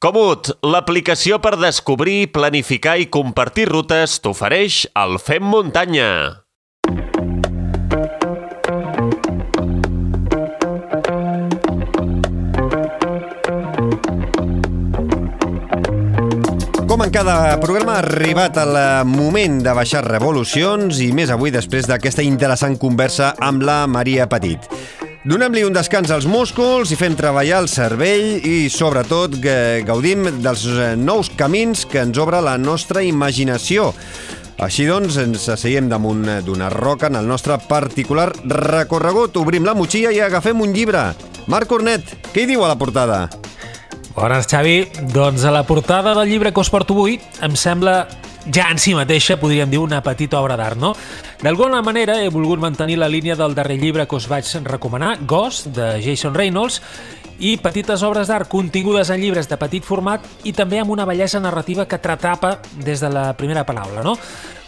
Comut, l'aplicació per descobrir, planificar i compartir rutes t'ofereix el Fem Muntanya. Com en cada programa ha arribat el moment de baixar revolucions i més avui després d'aquesta interessant conversa amb la Maria Petit. Donem-li un descans als músculs i fem treballar el cervell i, sobretot, gaudim dels eh, nous camins que ens obre la nostra imaginació. Així doncs, ens asseiem damunt d'una roca en el nostre particular recorregut. Obrim la motxilla i agafem un llibre. Marc Cornet, què hi diu a la portada? Bones, Xavi. Doncs a la portada del llibre que us porto avui em sembla ja en si mateixa, podríem dir, una petita obra d'art, no? D'alguna manera he volgut mantenir la línia del darrer llibre que us vaig recomanar, Ghost, de Jason Reynolds, i petites obres d'art contingudes en llibres de petit format i també amb una bellesa narrativa que t'atrapa des de la primera paraula, no?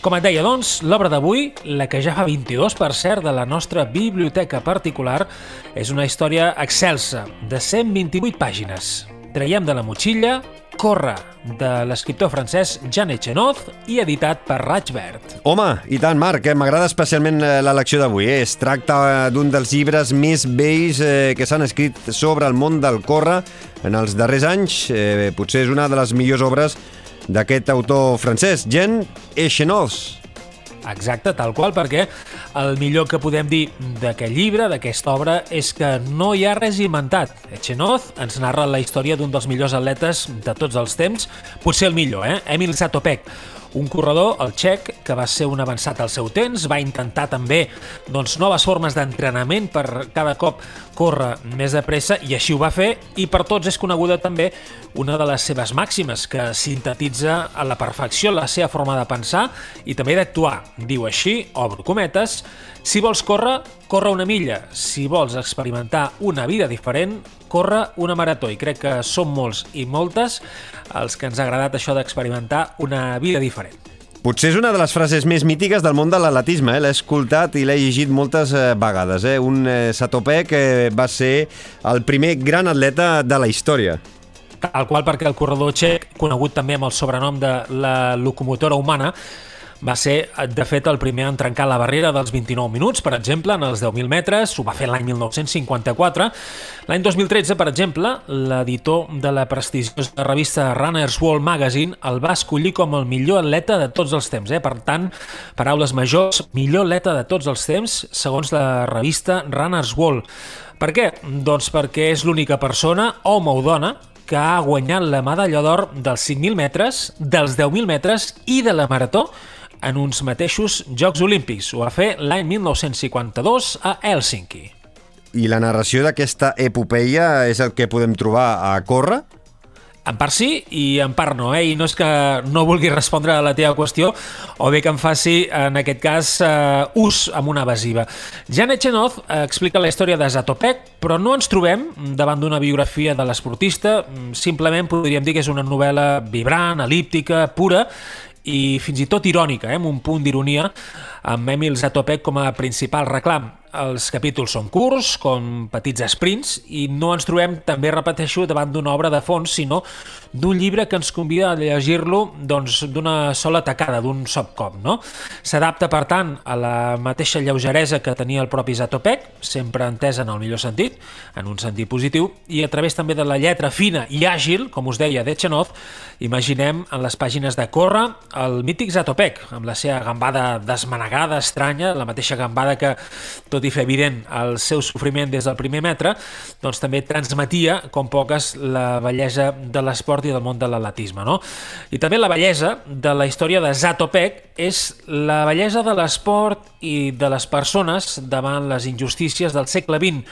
Com et deia, doncs, l'obra d'avui, la que ja fa 22, per cert, de la nostra biblioteca particular, és una història excelsa, de 128 pàgines. Traiem de la motxilla Corre, de l'escriptor francès Jean Echenoz i editat per Raig Verd. Home, i tant, Marc, eh? m'agrada especialment eh, l'elecció d'avui. Eh? Es tracta eh, d'un dels llibres més vells eh, que s'han escrit sobre el món del córrer en els darrers anys. Eh, potser és una de les millors obres d'aquest autor francès, Jean Echenoz. Exacte, tal qual, perquè el millor que podem dir d'aquest llibre, d'aquesta obra, és que no hi ha res inventat. Echenoz ens narra la història d'un dels millors atletes de tots els temps, potser el millor, eh? Emil Zatopek, un corredor, el txec, que va ser un avançat al seu temps, va intentar també doncs, noves formes d'entrenament per cada cop córrer més de pressa i així ho va fer i per tots és coneguda també una de les seves màximes que sintetitza a la perfecció la seva forma de pensar i també d'actuar. Diu així, obro cometes, si vols córrer, corre una milla. Si vols experimentar una vida diferent, corre una marató i crec que som molts i moltes els que ens ha agradat això d'experimentar una vida diferent. Potser és una de les frases més mítiques del món de l'atletisme, eh? l'he escoltat i l'he llegit moltes eh, vegades. Eh? Un eh, Satopé que va ser el primer gran atleta de la història. Tal qual perquè el corredor txec, conegut també amb el sobrenom de la locomotora humana, va ser, de fet, el primer en trencar la barrera dels 29 minuts, per exemple, en els 10.000 metres, ho va fer l'any 1954. L'any 2013, per exemple, l'editor de la prestigiosa revista Runner's World Magazine el va escollir com el millor atleta de tots els temps. Eh? Per tant, paraules majors, millor atleta de tots els temps, segons la revista Runner's World. Per què? Doncs perquè és l'única persona, home o dona, que ha guanyat la medalla d'or dels 5.000 metres, dels 10.000 metres i de la marató en uns mateixos Jocs Olímpics. Ho va fer l'any 1952 a Helsinki. I la narració d'aquesta epopeia és el que podem trobar a Corre? En part sí i en part no, eh? I no és que no vulgui respondre a la teva qüestió o bé que em faci, en aquest cas, uh, ús amb una evasiva. Jan Echenoz uh, explica la història de Zatopek, però no ens trobem davant d'una biografia de l'esportista, simplement podríem dir que és una novel·la vibrant, elíptica, pura, i fins i tot irònica, eh, amb un punt d'ironia, amb Emil Zatopek com a principal reclam. Els capítols són curts, com petits sprints, i no ens trobem, també repeteixo, davant d'una obra de fons, sinó d'un llibre que ens convida a llegir-lo doncs, d'una doncs, sola tacada, d'un sol cop. No? S'adapta, per tant, a la mateixa lleugeresa que tenia el propi Zatopek, sempre entesa en el millor sentit, en un sentit positiu, i a través també de la lletra fina i àgil, com us deia, d'Echenov, imaginem en les pàgines de Corre el mític Zatopek, amb la seva gambada desmanegada, estranya, la mateixa gambada que tot tot i fer evident el seu sofriment des del primer metre, doncs també transmetia, com poques, la bellesa de l'esport i del món de l'atletisme. No? I també la bellesa de la història de Zatopek és la bellesa de l'esport i de les persones davant les injustícies del segle XX,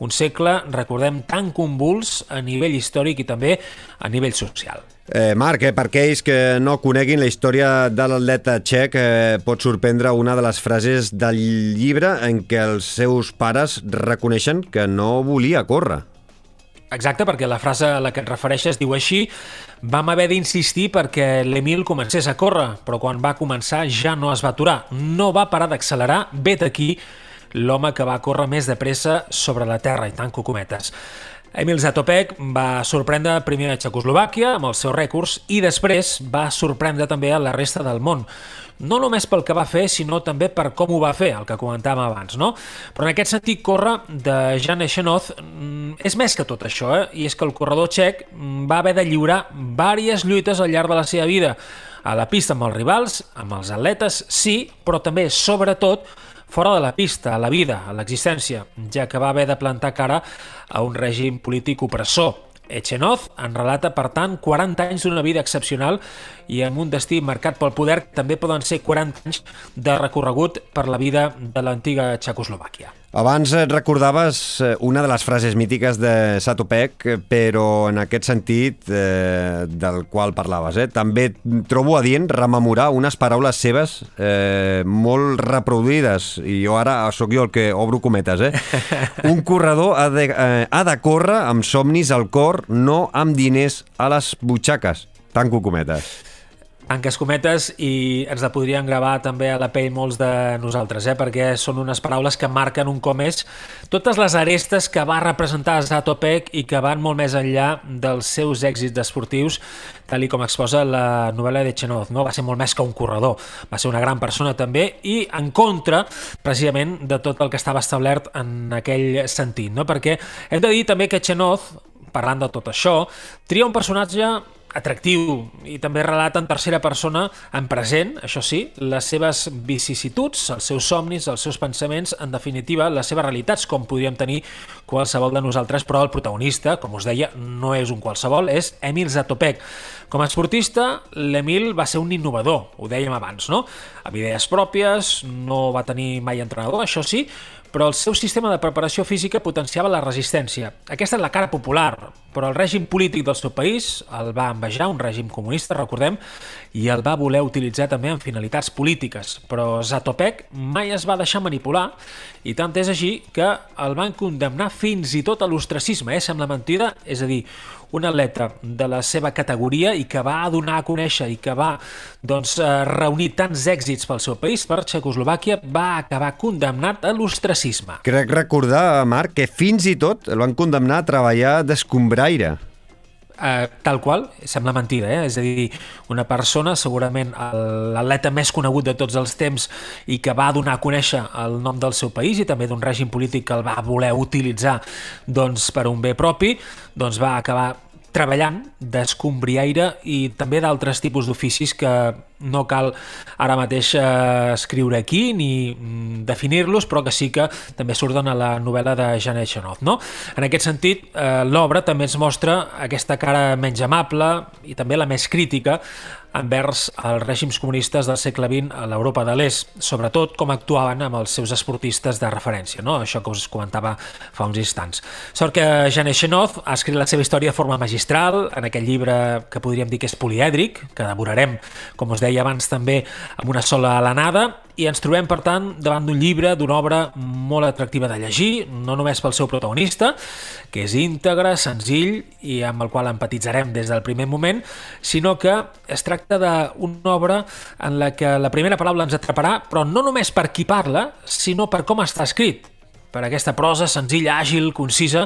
un segle, recordem, tan convuls a nivell històric i també a nivell social. Eh, Marc, eh, per aquells que no coneguin la història de l'atleta txec, eh, pot sorprendre una de les frases del llibre en què els seus pares reconeixen que no volia córrer. Exacte, perquè la frase a la que et refereixes diu així Vam haver d'insistir perquè l'Emil comencés a córrer, però quan va començar ja no es va aturar. No va parar d'accelerar, vet aquí l'home que va córrer més de pressa sobre la Terra, i tanco cometes. Emil Zatopek va sorprendre primer a Txecoslovàquia amb els seus rècords i després va sorprendre també a la resta del món no només pel que va fer, sinó també per com ho va fer, el que comentàvem abans, no? Però en aquest sentit, córrer de Jan Echenoz mm, és més que tot això, eh? i és que el corredor txec mm, va haver de lliurar diverses lluites al llarg de la seva vida, a la pista amb els rivals, amb els atletes, sí, però també, sobretot, fora de la pista, a la vida, a l'existència, ja que va haver de plantar cara a un règim polític opressor. Echenoz en relata, per tant, 40 anys d'una vida excepcional i amb un destí marcat pel poder també poden ser 40 anys de recorregut per la vida de l'antiga Txecoslovàquia. Abans et recordaves eh, una de les frases mítiques de Satopek, però en aquest sentit eh, del qual parlaves. Eh? També trobo adient rememorar unes paraules seves eh, molt reproduïdes, i jo ara sóc jo el que obro cometes. Eh? Un corredor ha de, eh, ha de córrer amb somnis al cor, no amb diners a les butxaques. Tanco cometes Tanques cometes i ens la podrien gravar també a la pell molts de nosaltres, eh? perquè són unes paraules que marquen un com és totes les arestes que va representar Zatopek i que van molt més enllà dels seus èxits esportius, tal com exposa la novel·la de Chenov. No? Va ser molt més que un corredor, va ser una gran persona també i en contra, precisament, de tot el que estava establert en aquell sentit. No? Perquè hem de dir també que Chenov, parlant de tot això, tria un personatge atractiu i també relata en tercera persona en present, això sí, les seves vicissituds, els seus somnis, els seus pensaments, en definitiva, les seves realitats, com podríem tenir qualsevol de nosaltres, però el protagonista, com us deia, no és un qualsevol, és Emil Zatopek. Com a esportista, l'Emil va ser un innovador, ho dèiem abans, no? Amb idees pròpies, no va tenir mai entrenador, això sí, però el seu sistema de preparació física potenciava la resistència. Aquesta és la cara popular, però el règim polític del seu país el va envejar, un règim comunista, recordem, i el va voler utilitzar també en finalitats polítiques. Però Zatopek mai es va deixar manipular i tant és així que el van condemnar fins i tot a l'ostracisme, eh? sembla mentida, és a dir, un atleta de la seva categoria i que va donar a conèixer i que va doncs, eh, reunir tants èxits pel seu país, per Txecoslovàquia, va acabar condemnat a l'ostracisme. Crec recordar, Marc, que fins i tot el van condemnar a treballar d'escombraire. Uh, tal qual, sembla mentida, eh? és a dir, una persona, segurament l'atleta més conegut de tots els temps i que va donar a conèixer el nom del seu país i també d'un règim polític que el va voler utilitzar doncs, per un bé propi, doncs va acabar treballant d'escombriaire i també d'altres tipus d'oficis que no cal ara mateix eh, escriure aquí ni mm, definir-los, però que sí que també surten a la novel·la de Janet Xenov. No? En aquest sentit, eh, l'obra també ens mostra aquesta cara menys amable i també la més crítica envers els règims comunistes del segle XX a l'Europa de l'Est, sobretot com actuaven amb els seus esportistes de referència, no? això que us comentava fa uns instants. Sort que Janet Chenov ha escrit la seva història de forma magistral, en aquest llibre que podríem dir que és polièdric, que devorarem, com us deia abans, també amb una sola alenada, i ens trobem, per tant, davant d'un llibre, d'una obra molt atractiva de llegir, no només pel seu protagonista, que és íntegre, senzill i amb el qual empatitzarem des del primer moment, sinó que es tracta d'una obra en la que la primera paraula ens atraparà, però no només per qui parla, sinó per com està escrit, per aquesta prosa senzilla, àgil, concisa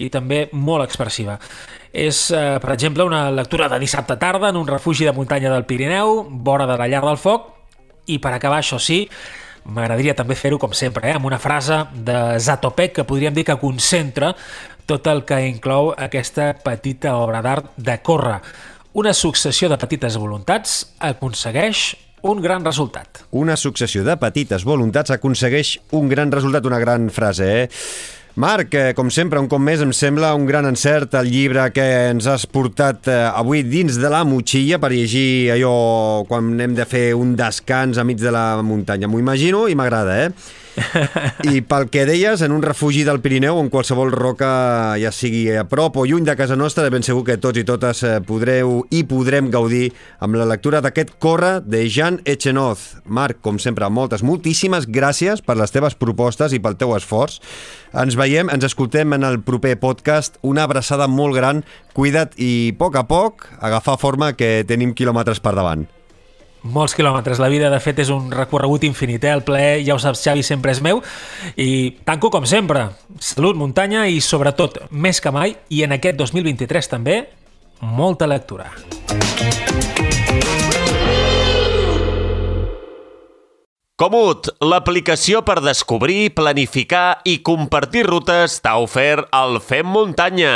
i també molt expressiva. És, eh, per exemple, una lectura de dissabte tarda en un refugi de muntanya del Pirineu, vora de la llar del foc, i per acabar, això sí, m'agradaria també fer-ho com sempre, eh, amb una frase de Zatopek que podríem dir que concentra tot el que inclou aquesta petita obra d'art de córrer. Una successió de petites voluntats aconsegueix un gran resultat. Una successió de petites voluntats aconsegueix un gran resultat, una gran frase, eh? Marc, eh, com sempre, un cop més, em sembla un gran encert el llibre que ens has portat eh, avui dins de la motxilla per llegir allò quan hem de fer un descans a mig de la muntanya. M'ho imagino i m'agrada, eh? I pel que deies, en un refugi del Pirineu on qualsevol roca, ja sigui a prop o lluny de casa nostra, ben segur que tots i totes eh, podreu i podrem gaudir amb la lectura d'aquest Corre de Jan Echenoz. Marc, com sempre, moltes, moltíssimes gràcies per les teves propostes i pel teu esforç. Ens veiem, ens escoltem en el proper podcast. Una abraçada molt gran, cuida't i a poc a poc agafar forma que tenim quilòmetres per davant. Molts quilòmetres. La vida, de fet, és un recorregut infinit. Eh? El plaer, ja ho saps, Xavi, sempre és meu. I tanco com sempre. Salut, muntanya i, sobretot, més que mai, i en aquest 2023 també, molta lectura. Comut, l'aplicació per descobrir, planificar i compartir rutes t'ha ofert el Fem Muntanya.